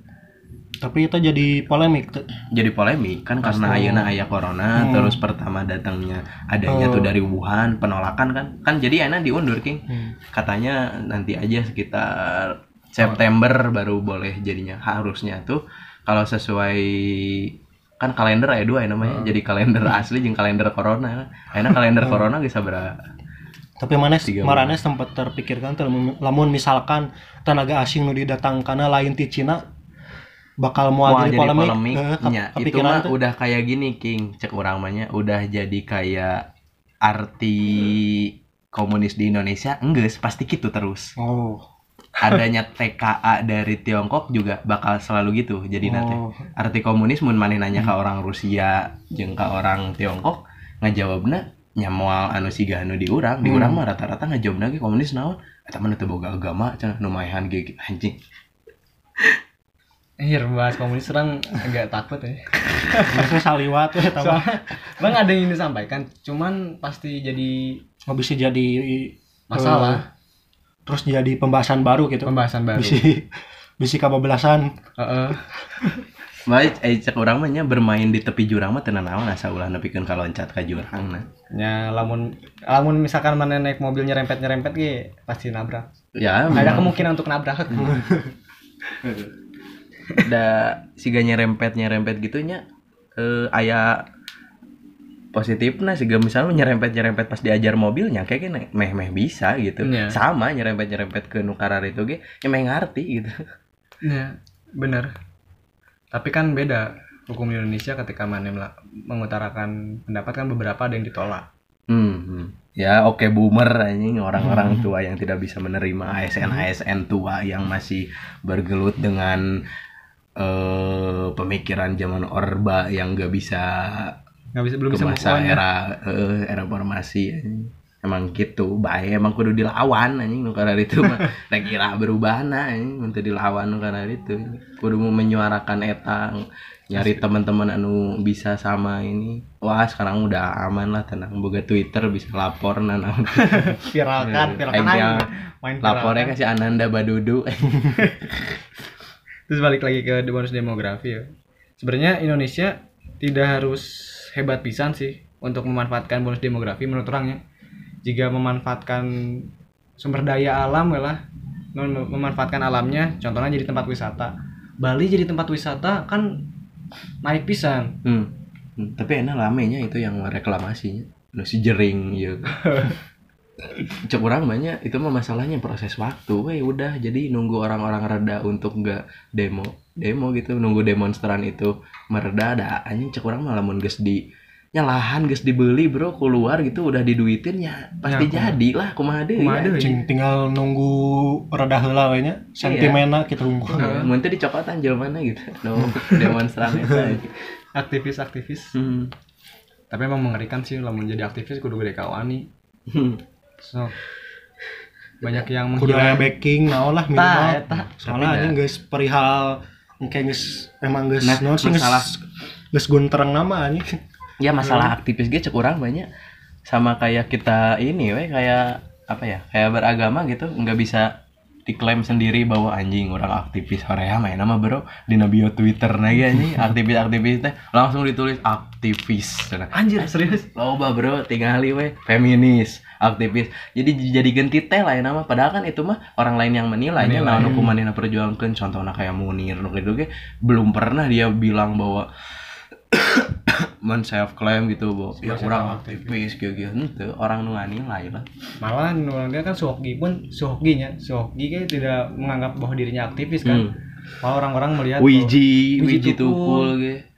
tapi itu jadi polemik tuh. jadi polemik kan karena Pasti. ayeuna aya corona Hmm. terus pertama datangnya adanya tuh Oh. dari Wuhan penolakan kan kan jadi enak diundur king Hmm. katanya nanti aja sekitar September baru boleh jadinya harusnya tuh kalau sesuai kan kalender ya dua ya namanya Hmm. jadi kalender asli jeung kalender corona enak kalender corona bisa berapa tapi mana Tiga marane sempat terpikirkan tuh lamun- misalkan tenaga asing nu didatangkan lain ti Cina bakal mau Wah, jadi jadi polemik, polemik. Nya, itu mah tuh. udah kayak gini, King. Cek orang mahnya udah jadi kayak arti komunis di Indonesia. Enggak, pasti gitu terus. oh Adanya TKA dari Tiongkok juga bakal selalu gitu. Jadi nanti oh arti komunis mun maneh nanya ke orang Rusia jeung ka orang Tiongkok ngajawabna nya moal anu siga anu di urang, di Hmm. urang mah rata-rata ngajawabna ge komunis naon? Eta mah teu boga agama cenah nu maehan ge anjing. Iya, bahas komunis orang agak takut ya. biasanya saliwat ya tambah Soalnya, bang ada yang ingin disampaikan, cuman pasti jadi nggak bisa jadi masalah eh, terus jadi pembahasan baru gitu pembahasan baru. bisa bisa kababelasan Heeh. Baik, eh cek orang mah nya bermain di tepi jurang mah tenan naon asa ulah nepikeun ka loncat ka jurang nah. Ya, lamun lamun misalkan mana naik mobil nyerempet nyerempet ge pasti nabrak. Ya, Ada kemungkinan untuk nabrak. ada siga nyerempet nyerempet gitunya eh aya positifnya siga misalnya nyerempet nyerempet pas diajar mobilnya kayak gini meh meh bisa gitu Iya. sama nyerempet nyerempet ke nukarar itu ge ya meh ngerti gitu Ya, bener. Tapi kan beda hukum Indonesia ketika mana mengutarakan pendapat kan beberapa ada yang ditolak. hmm, hmm. ya oke boomer anjing orang-orang tua yang tidak bisa menerima ASN ASN tua yang masih bergelut dengan eh pemikiran zaman orba yang gak bisa Nggak bisa belum ke bisa masa ya. era eh, era formasi emang gitu bae emang kudu dilawan anjing nu karena itu mah. Rek kira berubah anjing untuk dilawan nu karena itu. Kudu mau menyuarakan eta nyari teman-teman anu bisa sama ini. Wah sekarang udah aman lah tenang. Boga Twitter bisa lapor nah naon. Viralkan, viralkan Main lapornya viralkan. kasih Ananda Badudu Terus balik lagi ke bonus demografi ya. Sebenarnya Indonesia tidak harus hebat pisan sih untuk memanfaatkan bonus demografi menurut orangnya. Jika memanfaatkan sumber daya alam ya lah, mem- memanfaatkan alamnya, contohnya jadi tempat wisata. Bali jadi tempat wisata kan naik pisan. Hmm. Hmm, Tapi enak lamenya itu yang reklamasinya. Nu si jering ya. Cek orang banyak itu mah masalahnya proses waktu. Weh udah jadi nunggu orang-orang reda untuk nggak demo demo gitu nunggu demonstran itu mereda ada anjing cek orang malah mun geus di nyalahan geus dibeli bro keluar gitu udah diduitin ya pasti Ya, jadi lah kumaha deui Kumaha ya. Cing, tinggal nunggu rada heula we nya sentimena kita tunggu Heeh, mun teh dicokotan jelema gitu no demonstran eta Aktivis-aktivis. hmm. Tapi emang mengerikan sih lamun jadi aktivis kudu gede kawani. Hmm. So banyak yang menghilang. backing naon lah minimal eta. soalnya Tapi anjing geus perihal engke geus emang geus Nah, geus masalah. geus guntereng nama anjing ya masalah aktivis gue cek orang banyak sama kayak kita ini weh kayak apa ya kayak beragama gitu nggak bisa diklaim sendiri bahwa anjing orang aktivis Korea main nama bro di bio Twitter lagi anjing aktivis aktivis teh langsung ditulis aktivis. Anjir, serius. loba bro tinggal weh feminis aktivis jadi dijadikan titel lah ya nama padahal kan itu mah orang lain yang menilainya Menilai. nah hukuman yang perjuangkan contohnya kayak Munir nu gitu ge belum pernah dia bilang bahwa men self claim gitu bahwa ya orang aktivis gitu gitu orang nu nganilai lah Malah orang dia kan Suhoki pun Suhoki nya. Suhoki kan tidak menganggap bahwa dirinya aktivis kan. Hmm. Malah orang-orang melihat Wiji Wiji Tukul. gitu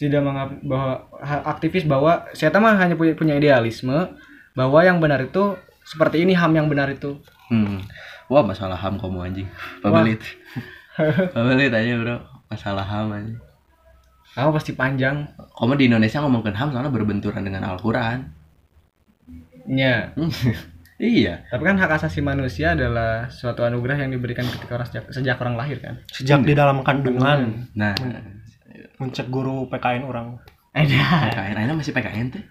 tidak menganggap bahwa aktivis bahwa saya mah hanya punya punya idealisme bahwa yang benar itu seperti ini ham yang benar itu. hmm. wah masalah ham kamu anjing. Pabelit. Pabelit aja bro. Masalah ham anjing. Kamu pasti panjang. kamu di Indonesia ngomongin ham soalnya berbenturan dengan Al-Quran. Ya, iya. Tapi kan hak asasi manusia adalah suatu anugerah yang diberikan ketika orang sejak, sejak orang lahir kan. sejak di dalam kandungan. Nah. Mencek guru PKN orang. Ada. PKN Aina masih PKN tuh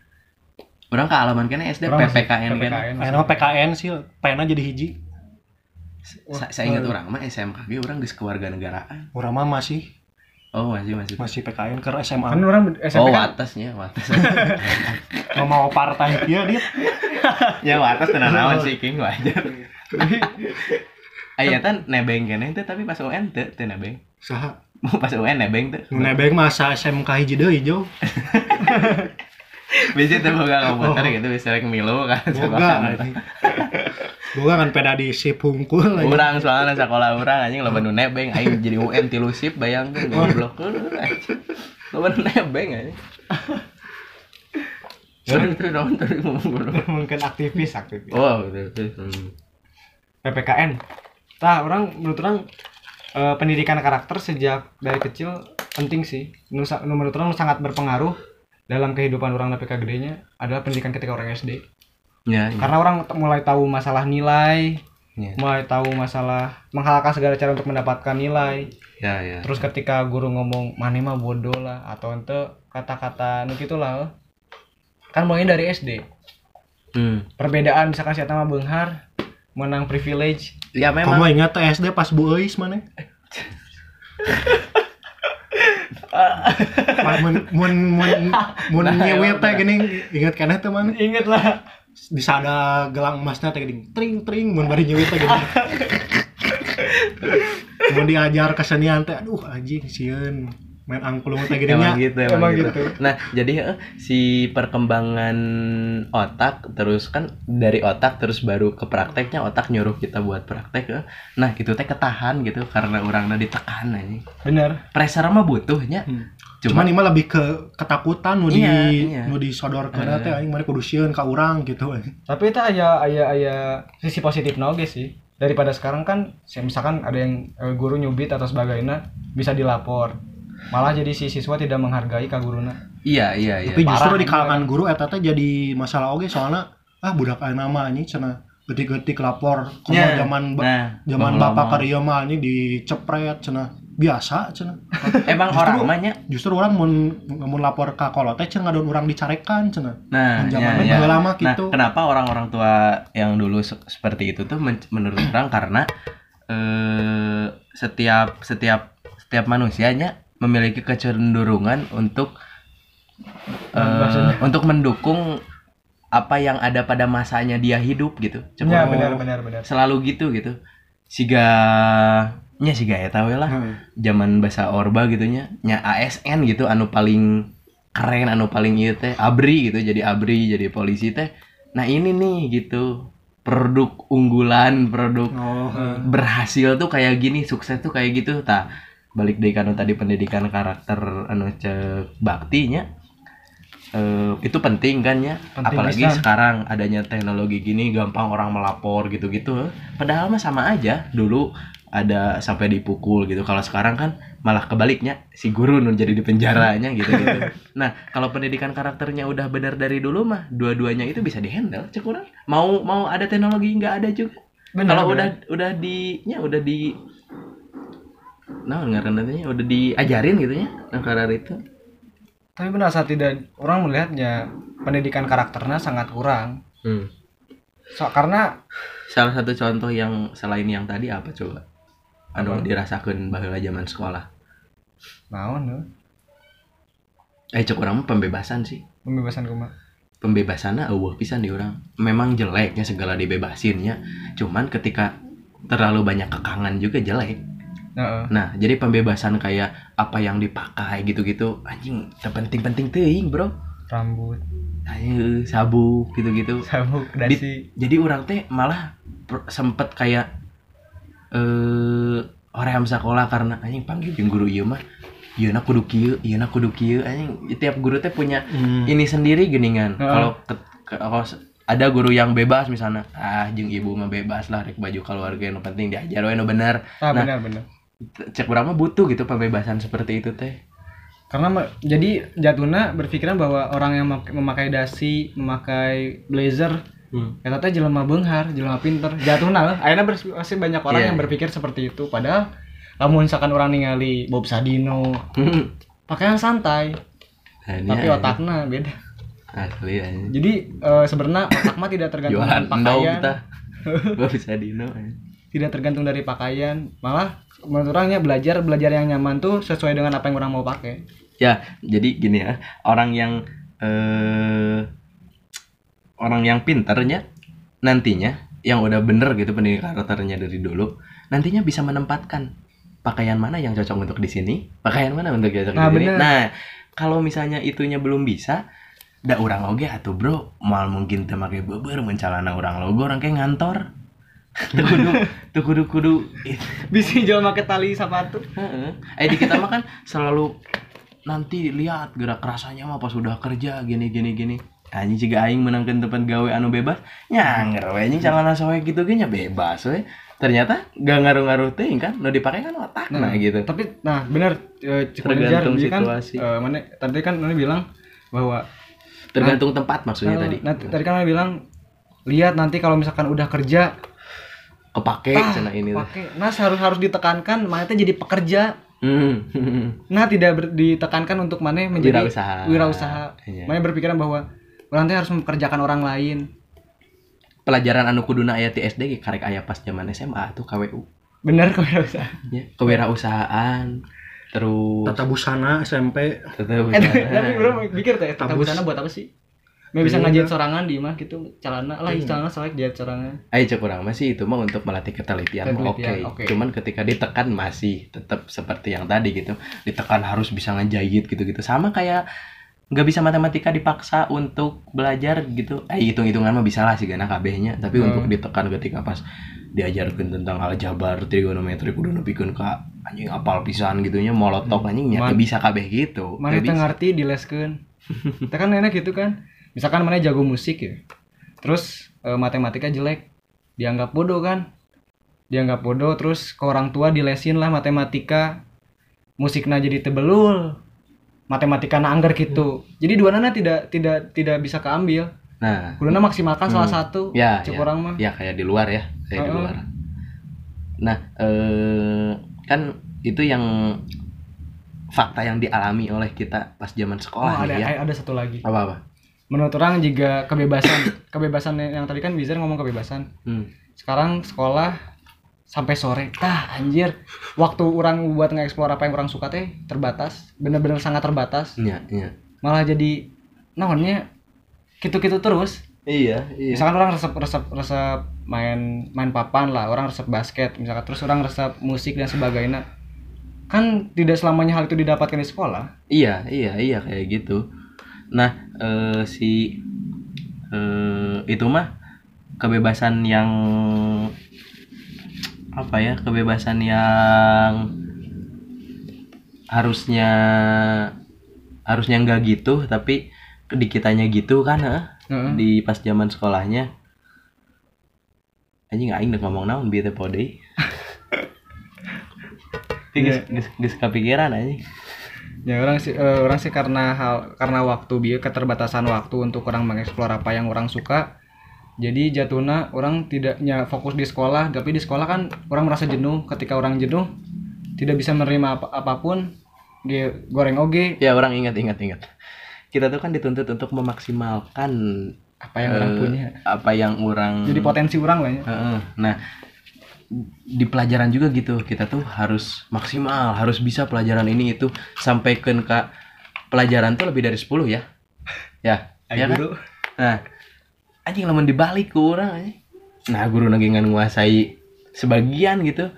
orang ke alaman kena SD Orang PPKN kan PPKN. Ayo nama PKN sih pena jadi hiji. Sa- saya ingat orang mah SMKG orang geus kewarganegaraan orang mah masih. Oh masih masih. Masih PKN ke SMA Kan orang SMP oh kan? watasnya watas nggak mau partai dia dia ya watas tenan naon sih king wajar. Aya tan nebeng kene teh tapi pas UN teh teh nebeng. saha? Pas UN nebeng nu nebeng masa SMK hiji deui jo Bisa teh boga komputer gitu bisa rek milu kan. boga boga kan peda di sip hungkul. Urang soalnya sekolah urang anjing loba nu nebeng aing jadi UN tilu sip bayangkeun goblok. anjing. Loba nu nebeng anjing. Sorry, terus dong, terus mungkin aktivis aktivis. Oh, betul. Hmm. PPKN. Nah, orang menurut orang eh, pendidikan karakter sejak dari kecil penting sih. Nusa, menurut orang sangat berpengaruh dalam kehidupan orang PK gedenya adalah pendidikan ketika orang SD. Ya, ya. Karena orang t- mulai tahu masalah nilai, Iya. mulai tahu masalah menghalalkan segala cara untuk mendapatkan nilai ya ya terus ketika guru ngomong mana mah bodoh lah atau ente kata-kata nu lah kan mulainya dari SD hmm. perbedaan misalkan si mah benghar menang privilege ya memang Kamu ingat SD pas Bu Eis mana? mun mun mun mun Nah, nyewet teh emang gini. Ingat kan itu mana? inget lah Bisa ada gelang emasnya teh gini. Tring tring mun bari nyewet teh gini. Mun diajar kesenian teh aduh anjing sieun main angklung teh gini emang nya. gitu emang, Emang gitu. gitu. nah jadi si perkembangan otak terus kan dari otak terus baru ke prakteknya otak nyuruh kita buat praktek nah itu teh ketahan gitu karena orangnya ditekan aja bener pressure mah butuhnya Hmm. cuma Cuman ini mah lebih ke ketakutan nu di Iya, iya. nu disodorkeun Eh. teh aing mari kudu sieun ka urang gitu. tapi itu aya aya aya sisi positif oge sih daripada sekarang kan misalkan ada yang eh, guru nyubit atau sebagainya bisa dilapor malah jadi si siswa tidak menghargai kak guruna. Iya iya iya. Tapi justru Parah, di kalangan ini guru eta teh jadi masalah oge soalnya ah budak aya nama anjing cenah getik-getik lapor komo Ya, zaman ba- nah, zaman lama. bapak karya mah anjing dicepret cenah biasa cenah. Emang Justru- orang mahnya justru orang mun mun lapor ka kolot teh cenah ngadon urang dicarekan cenah. Nah, Mun ya, zamannya ya. baheula mah Nah, gitu. kenapa orang-orang tua yang dulu se- seperti itu tuh men- menurut orang? Karena eh, setiap setiap setiap manusianya memiliki kecenderungan untuk Maksudnya? untuk mendukung apa yang ada pada masanya dia hidup gitu. Coba ya benar benar benar selalu gitu gitu. Siga nya siga ya tahu lah Heeh. zaman bahasa orba gitu nya nya ASN gitu anu paling keren anu paling ieu teh abri gitu jadi abri jadi polisi teh nah ini nih gitu produk unggulan produk oh berhasil tuh kayak gini sukses tuh kayak gitu tak balik dari kanu tadi pendidikan karakter anu cek baktinya eh, itu penting kan ya? Penting apalagi pisan. sekarang adanya teknologi gini gampang orang melapor gitu-gitu. Padahal mah sama aja dulu ada sampai dipukul gitu. Kalau sekarang kan malah kebaliknya si guru nun jadi di penjaranya gitu gitu nah kalau pendidikan karakternya udah benar dari dulu mah dua-duanya itu bisa dihandle cek orang. Mau mau ada teknologi nggak ada juga. Kalau udah udah di nya udah di nah ngaran nantinya udah diajarin gitu ya nah karena itu. Tapi benar saat tidak orang melihatnya pendidikan karakternya sangat kurang. So, karena salah satu contoh yang selain yang tadi apa coba? Anu Apa? dirasakan bahwa zaman sekolah. Naon tuh eh cek orang pembebasan sih. Pembebasan kuma pembebasannya eueuh pisan di orang. Memang jeleknya segala dibebasinnya. Cuman ketika terlalu banyak kekangan juga jelek Heeh. nah jadi pembebasan kayak apa yang dipakai gitu-gitu anjing terpenting-penting teuing bro. Rambut. Ayo sabuk gitu-gitu. Sabuk Di- dasi. jadi orang teh malah sempet kayak eh orang sekolah karena anjing panggil jeung guru ieu mah ieu na kudu kieu ieu na kudu kieu. Anjing tiap guru teh punya Hmm. ini sendiri geningan kalau ke- ke- kalau ada guru yang bebas misalnya ah jeung ibu mah bebas lah rek baju keluarga yang penting diajar we nu bener. Ah Nah. benar benar cek mah butuh gitu pembebasan seperti itu teh karena jadi jatuhnya berpikiran bahwa orang yang mak- memakai dasi memakai blazer hmm. ya teh jelema beunghar jelema pinter jatuhnya lah akhirnya pasti banyak orang Iya. yang berpikir seperti itu padahal lamun misalkan orang ningali Bob Sadino pakaian santai Nah, ini tapi otaknya beda asli anjing. jadi eh, sebenarnya otak mah tidak tergantung dari pakaian kita gak bisa dino anjing. tidak tergantung dari pakaian malah menurut orangnya belajar belajar yang nyaman tuh sesuai dengan apa yang orang mau pakai Ya, jadi gini ya, orang yang eh orang yang pinternya nantinya yang udah bener gitu pendidikan karakternya dari dulu, nantinya bisa menempatkan pakaian mana yang cocok untuk di sini, pakaian mana untuk cocok Nah, di sini. bener. Nah, kalau misalnya itunya belum bisa, da orang oge atuh bro, mal mungkin teu make beubeur mencalana orang logo orang kayak ngantor. Tuh kudu, tuh kudu kudu bisa jual pakai tali sepatu. Eh di kita mah kan selalu nanti lihat gerak rasanya mah pas udah kerja gini gini gini. Anjing jika aing menangkan tempat gawe anu bebas, nyanger we anjing calana soek gitu ge nya bebas we. Ternyata gak ngaruh-ngaruh teuing kan, nu dipakai kan otak nah, gitu. tapi nah benar Cik Tergantung kan, situasi. eh, mana tadi kan mana bilang bahwa Tergantung tempat maksudnya eh, tadi. tadi kan mana bilang lihat nanti kalau misalkan udah kerja kepake Tah, cenah ini teh. Pakai. Nah, harus harus ditekankan mana teh jadi pekerja. Hmm. Nah, tidak ber- ditekankan untuk mana menjadi Wirausaha. wirausaha. Iya. Mana berpikiran bahwa orang teh harus mempekerjakan orang lain. Pelajaran anu kuduna aya ti SD ge karek aya pas zaman SMA tuh KWU. Bener kok wirausaha. Ya, kewirausahaan. Terus tata busana SMP tetep Eh, tapi bro mikir teh Tabus. tabus sana buat apa sih? Nggak bisa Iya. ngajit sorangan di mah gitu celana lah Iya. celana soalnya jahit sorangan. Ayo cek kurang masih itu mah untuk melatih ketelitian oke. Ketelitian, oke. Cuman ketika ditekan masih tetap seperti yang tadi gitu. Ditekan harus bisa ngejahit gitu-gitu. Sama kayak nggak bisa matematika dipaksa untuk belajar gitu. Eh hitung-hitungan mah bisa lah sih gana kabehnya. Tapi Hmm. untuk ditekan ketika pas diajarkan tentang aljabar trigonometri kudu nepikeun ka anjing apal pisan gitunya molotok anjing nyata Man- bisa kabeh gitu. Mana ngerti dileskeun. Kita kan enak gitu kan. Misalkan mana jago musik ya. Terus eh, matematika jelek, dianggap bodoh kan. Dianggap bodoh terus ke orang tua dilesin lah matematika. Musiknya jadi tebelul. Matematika na anggar gitu. Jadi dua nana tidak tidak tidak bisa keambil. Nah, Kuduna maksimalkan salah Hmm. satu. Ya, Cek ya. orang mah. ya kayak di luar ya kayak di Heeh. luar nah eh, kan itu yang fakta yang dialami oleh kita pas zaman Oh, sekolah ada nih ya ada satu lagi. apa apa Menurut orang jika kebebasan, kebebasan yang tadi kan Bizar ngomong kebebasan. hmm. sekarang sekolah sampai sore. Tah anjir. Waktu orang buat nge-explore apa yang orang suka teh terbatas bener-bener sangat terbatas. Iya iya. Malah jadi naonnya gitu-gitu terus. Iya iya. Misalkan orang resep resep resep main main papan lah orang resep basket misalkan terus orang resep musik dan sebagainya. Kan tidak selamanya hal itu didapatkan di sekolah. Iya iya iya kayak gitu nah eh, si eh, itu mah kebebasan yang apa ya kebebasan yang harusnya harusnya nggak gitu tapi di kitanya gitu kan eh, Heeh. di pas zaman sekolahnya. Anjing aing udah ngomong naon bieu teh pode. Geus geus geus kepikiran anjing ya orang sih eh, orang sih karena hal karena waktu biar keterbatasan waktu untuk orang mengeksplor apa yang orang suka. Jadi jatuhnya orang tidaknya fokus di sekolah tapi di sekolah kan orang merasa jenuh. Ketika orang jenuh tidak bisa menerima apa apa pun. Dia goreng oge. Ya orang ingat ingat ingat. Kita tuh kan dituntut untuk memaksimalkan apa yang orang eh, punya. Apa yang orang jadi potensi orang lah ya Heeh. Nah, di pelajaran juga gitu. Kita tuh harus maksimal, harus bisa pelajaran ini itu sampaikan ke pelajaran tuh lebih dari 10 ya. Ya, ya kan? guru Nah, anjing lamun dibalik ke orang anjing. Nah, guru lagi nguasai sebagian gitu.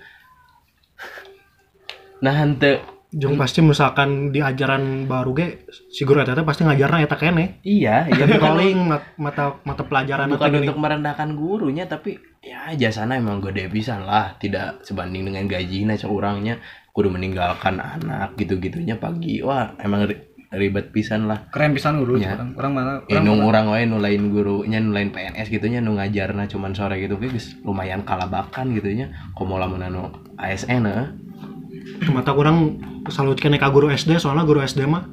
Nah, hante Jeung pasti misalkan di ajaran baru ge si guru eta pasti ngajarna eta kene. iya, iya paling mat- mata mata pelajaran bukan eta gini. untuk merendahkan gurunya tapi ya jasana emang gede pisan lah tidak sebanding dengan gajinya seorangnya kudu meninggalkan anak gitu-gitunya pagi wah emang ri- ribet pisan lah keren pisan guru Ya. orang orang mana eh, orang nu mana- orang wae nulain gurunya nulain PNS gitunya nu ngajarna cuman sore gitu geus lumayan kalabakan gitunya komo lamun anu ASN eh. Mata kurang salut kene ka guru SD soalnya guru SD mah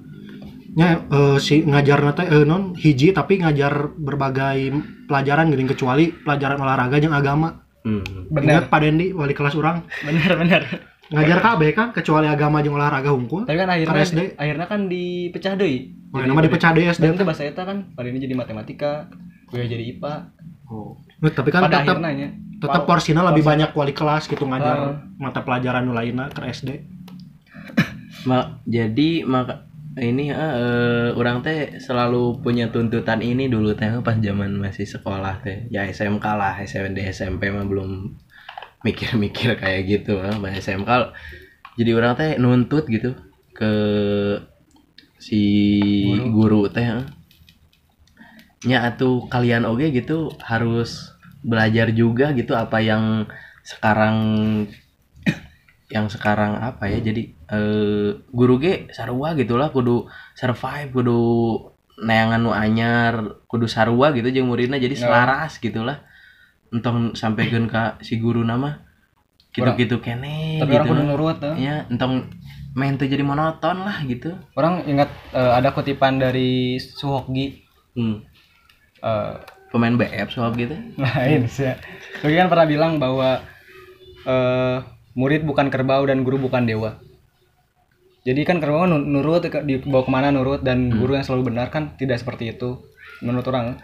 nya eh, si ngajarna teh eh, non hiji tapi ngajar berbagai pelajaran gini kecuali pelajaran olahraga jeung agama. hmm. bener Ingat Pak Dendi wali kelas orang bener bener ngajar KB kan kecuali agama jeung olahraga hungkul. tapi kan akhirnya SD. akhirnya kan dipecah deui Oh, nama dipecah deui SD. itu bahasa eta kan pada ini jadi matematika gue jadi IPA Oh. Tapi kan pada tetap akhirnya nya tetap Wow. porsinya lebih banyak wali kelas gitu ngajar Ah. mata pelajaran nu lainna ke SD. Ma- jadi maka ini eh, eh, orang teh selalu punya tuntutan ini dulu teh pas zaman masih sekolah teh ya SMK lah SMP SMP mah belum mikir-mikir kayak gitu eh. pas SMK jadi orang teh nuntut gitu ke si guru, teh eh. nya atuh kalian oge gitu harus belajar juga gitu apa yang sekarang yang sekarang apa ya jadi eh, guru ge sarua gitulah kudu survive kudu neangan nu anyar kudu sarua gitu jeung muridna jadi Ya. selaras gitulah entong sampaikan ke si guru nama gitu-gitu kene tapi orang gitu kudu nurut tuh. ya entong main tuh jadi monoton lah gitu orang ingat eh, ada kutipan dari Suhokgi hmm. Eh, pemain BF soal gitu. Lain sih. Lucky kan pernah bilang bahwa eh, murid bukan kerbau dan guru bukan dewa. Jadi kan kerbau kan nu- nurut dibawa ke mana nurut dan guru yang selalu benar kan tidak seperti itu menurut orang.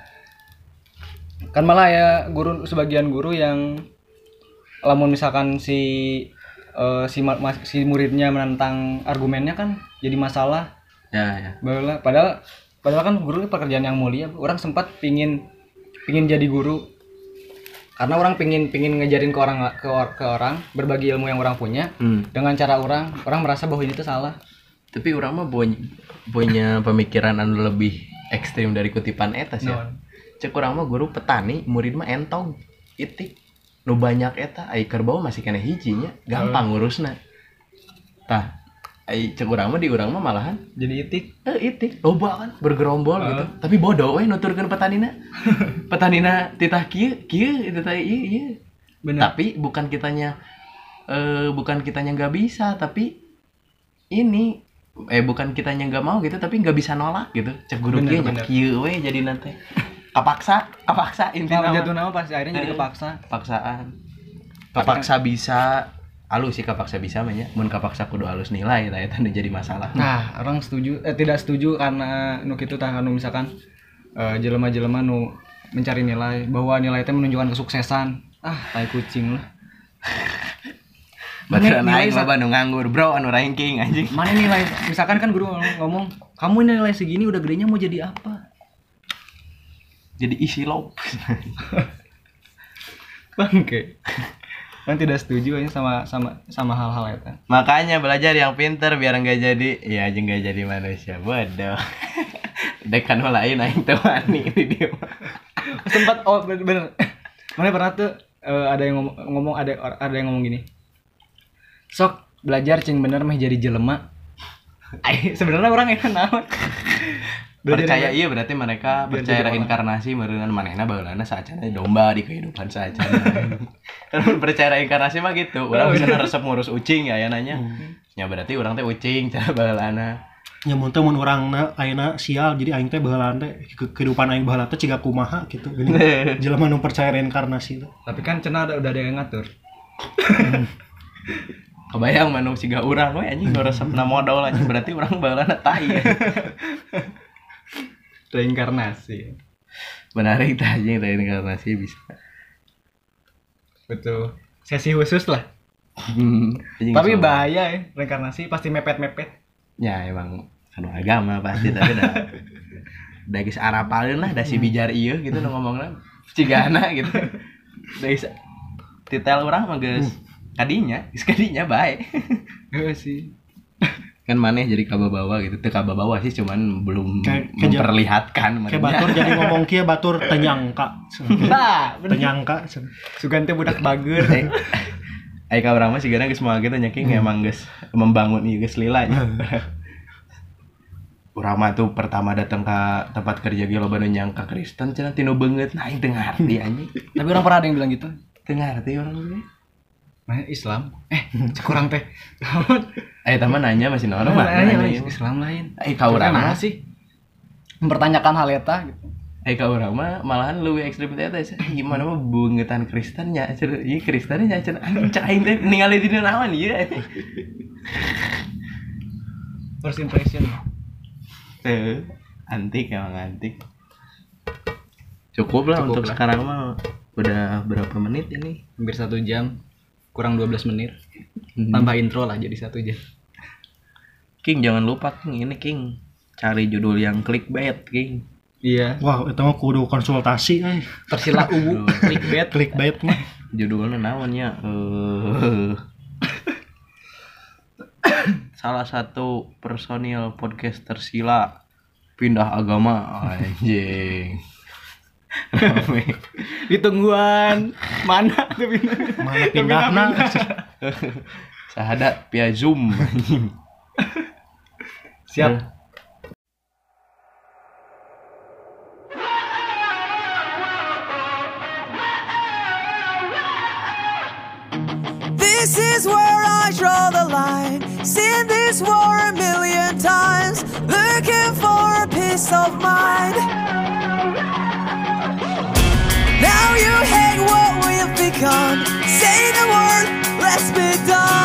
Kan malah ya guru sebagian guru yang lamun misalkan si eh, si mas- si muridnya menentang argumennya kan jadi masalah. Ya ya. Padahal padahal kan guru itu pekerjaan yang mulia. Orang sempat pingin pingin jadi guru karena orang pingin pingin ngejarin ke orang ke, ke orang berbagi ilmu yang orang punya Hmm. dengan cara orang orang merasa bahwa ini tuh salah. tapi orang mah punya, punya pemikiran anu lebih ekstrim dari kutipan eta sih ya. Cek orang mah guru petani murid mah entong itik nu banyak eta ai kerbau masih kena hijinya gampang ngurusna tah ai cek urang mah di urang mah malahan. Jadi itik. eh itik. Loba kan bergerombol gitu. Tapi bodoh we nuturkeun petanina. Petanina titah kieu kieu itu teh ieu ieu Bener. tapi bukan kitanya eh bukan kitanya nggak bisa tapi ini eh bukan kitanya nggak mau gitu tapi nggak bisa nolak gitu. Cek guru kieu nya kieu we jadi nanti kapaksa Nah, intinya jatuh nama pas akhirnya jadi Eh. kepaksa. paksaan kapaksa bisa alus sih kapaksa bisa mah nya mun kapaksa kudu alus nilai tah eta nu jadi masalah Nah, orang setuju eh tidak setuju karena nu kitu tah anu misalkan eh, jelema-jelema nu mencari nilai bahwa nilai itu menunjukkan kesuksesan. Ah, tai kucing lah. Baturan nilai aing sa- mah anu nganggur bro anu ranking anjing Mana nilai? Misalkan kan guru ngomong, kamu nilai segini udah gedenya mau jadi apa? jadi isi lop Bangke. Kan tidak setuju aja sama sama sama hal-hal itu. makanya belajar yang pinter biar nggak jadi ya aja nggak jadi manusia bodoh dekan lain aing teu wani di dia. Sempat oh bener, bener. Mana pernah tuh eh, ada yang ngomong, ngomong ada ada yang ngomong gini. Sok belajar cing bener mah jadi jelema. Sebenarnya orang yang naon. Percaya iya berarti mereka percaya orang. reinkarnasi meureun manehna baheulana saacana domba di kehidupan saacana kan percaya reinkarnasi mah gitu. Urang bisa resep ngurus ucing ya ya nanya. Ya berarti orang teh ucing cara baheulana nya mun teh mun urangna ayeuna sial jadi aing teh baheula teh ke- kehidupan aing baheula teh ciga kumaha gitu. Jelema nu percaya reinkarnasi teh. Tapi kan cenah ada, udah ada yang ngatur. kebayang manu siga urang we anjing nu resepna modal anjing. Berarti urang baheulana tai Reinkarnasi. menarik anjing reinkarnasi bisa Betul. Sesi khusus lah. Anjing Tapi bahaya ya reinkarnasi pasti mepet-mepet. ya emang anu agama pasti tapi dah da geus arapaleun lah da si bijar ieu gitu nu ngomongna cigana gitu da geus titel urang mah kadinya geus kadinya bae Heeh sih. Kan maneh jadi kababawa gitu teu kababawa sih cuman belum jam- memperlihatkan kayak merenya. batur jadi ngomong kieu batur tenyangka Nah, bener. tenyangka Sugan teh budak bager. Eh, Ai ka urang mah sigana geus moal gitu nyaking emang geus membangun ieu geus lila nya. Urang mah tuh pertama datang ke tempat kerja loba nu nyangka Kristen cenah tinu beungeut nah aing teu ngarti anjing. Tapi orang pernah ada yang bilang gitu. Teu ngarti urang Nah, Islam. Eh, kurang teh. Ai tah mah nanya masih normal. Nanya, nanya. Islam lain. Ai ka urang mah sih mempertanyakan hal eta gitu. Ai ka urang mah malahan leuwih ekstrem teh teh. Eh, Gimana mah beungetan Kristen nya cenah. Ieu Kristen nya cenah. Aing teh ningali di naon ieu. First impression. Tuh, antik emang antik. Cukup lah Cukup untuk lah. sekarang mah udah berapa menit ini? Hampir satu jam. Kurang 12 menit. Hmm. Tambah intro lah jadi satu jam. King jangan lupa King ini King cari judul yang clickbait King. Iya. wah itu mah kudu konsultasi eh Tersila ubu clickbait. clickbait mah Judulnya namanya eh salah satu personil podcast tersila pindah agama anjing. Rame. Ditungguan. Mana tuh pindah? mana pindahna Sahadat via Zoom. Siap. This is where I draw the line. Seen this war a million times, looking for a peace of mind. you hate, what we've become? Say the word, let's be done.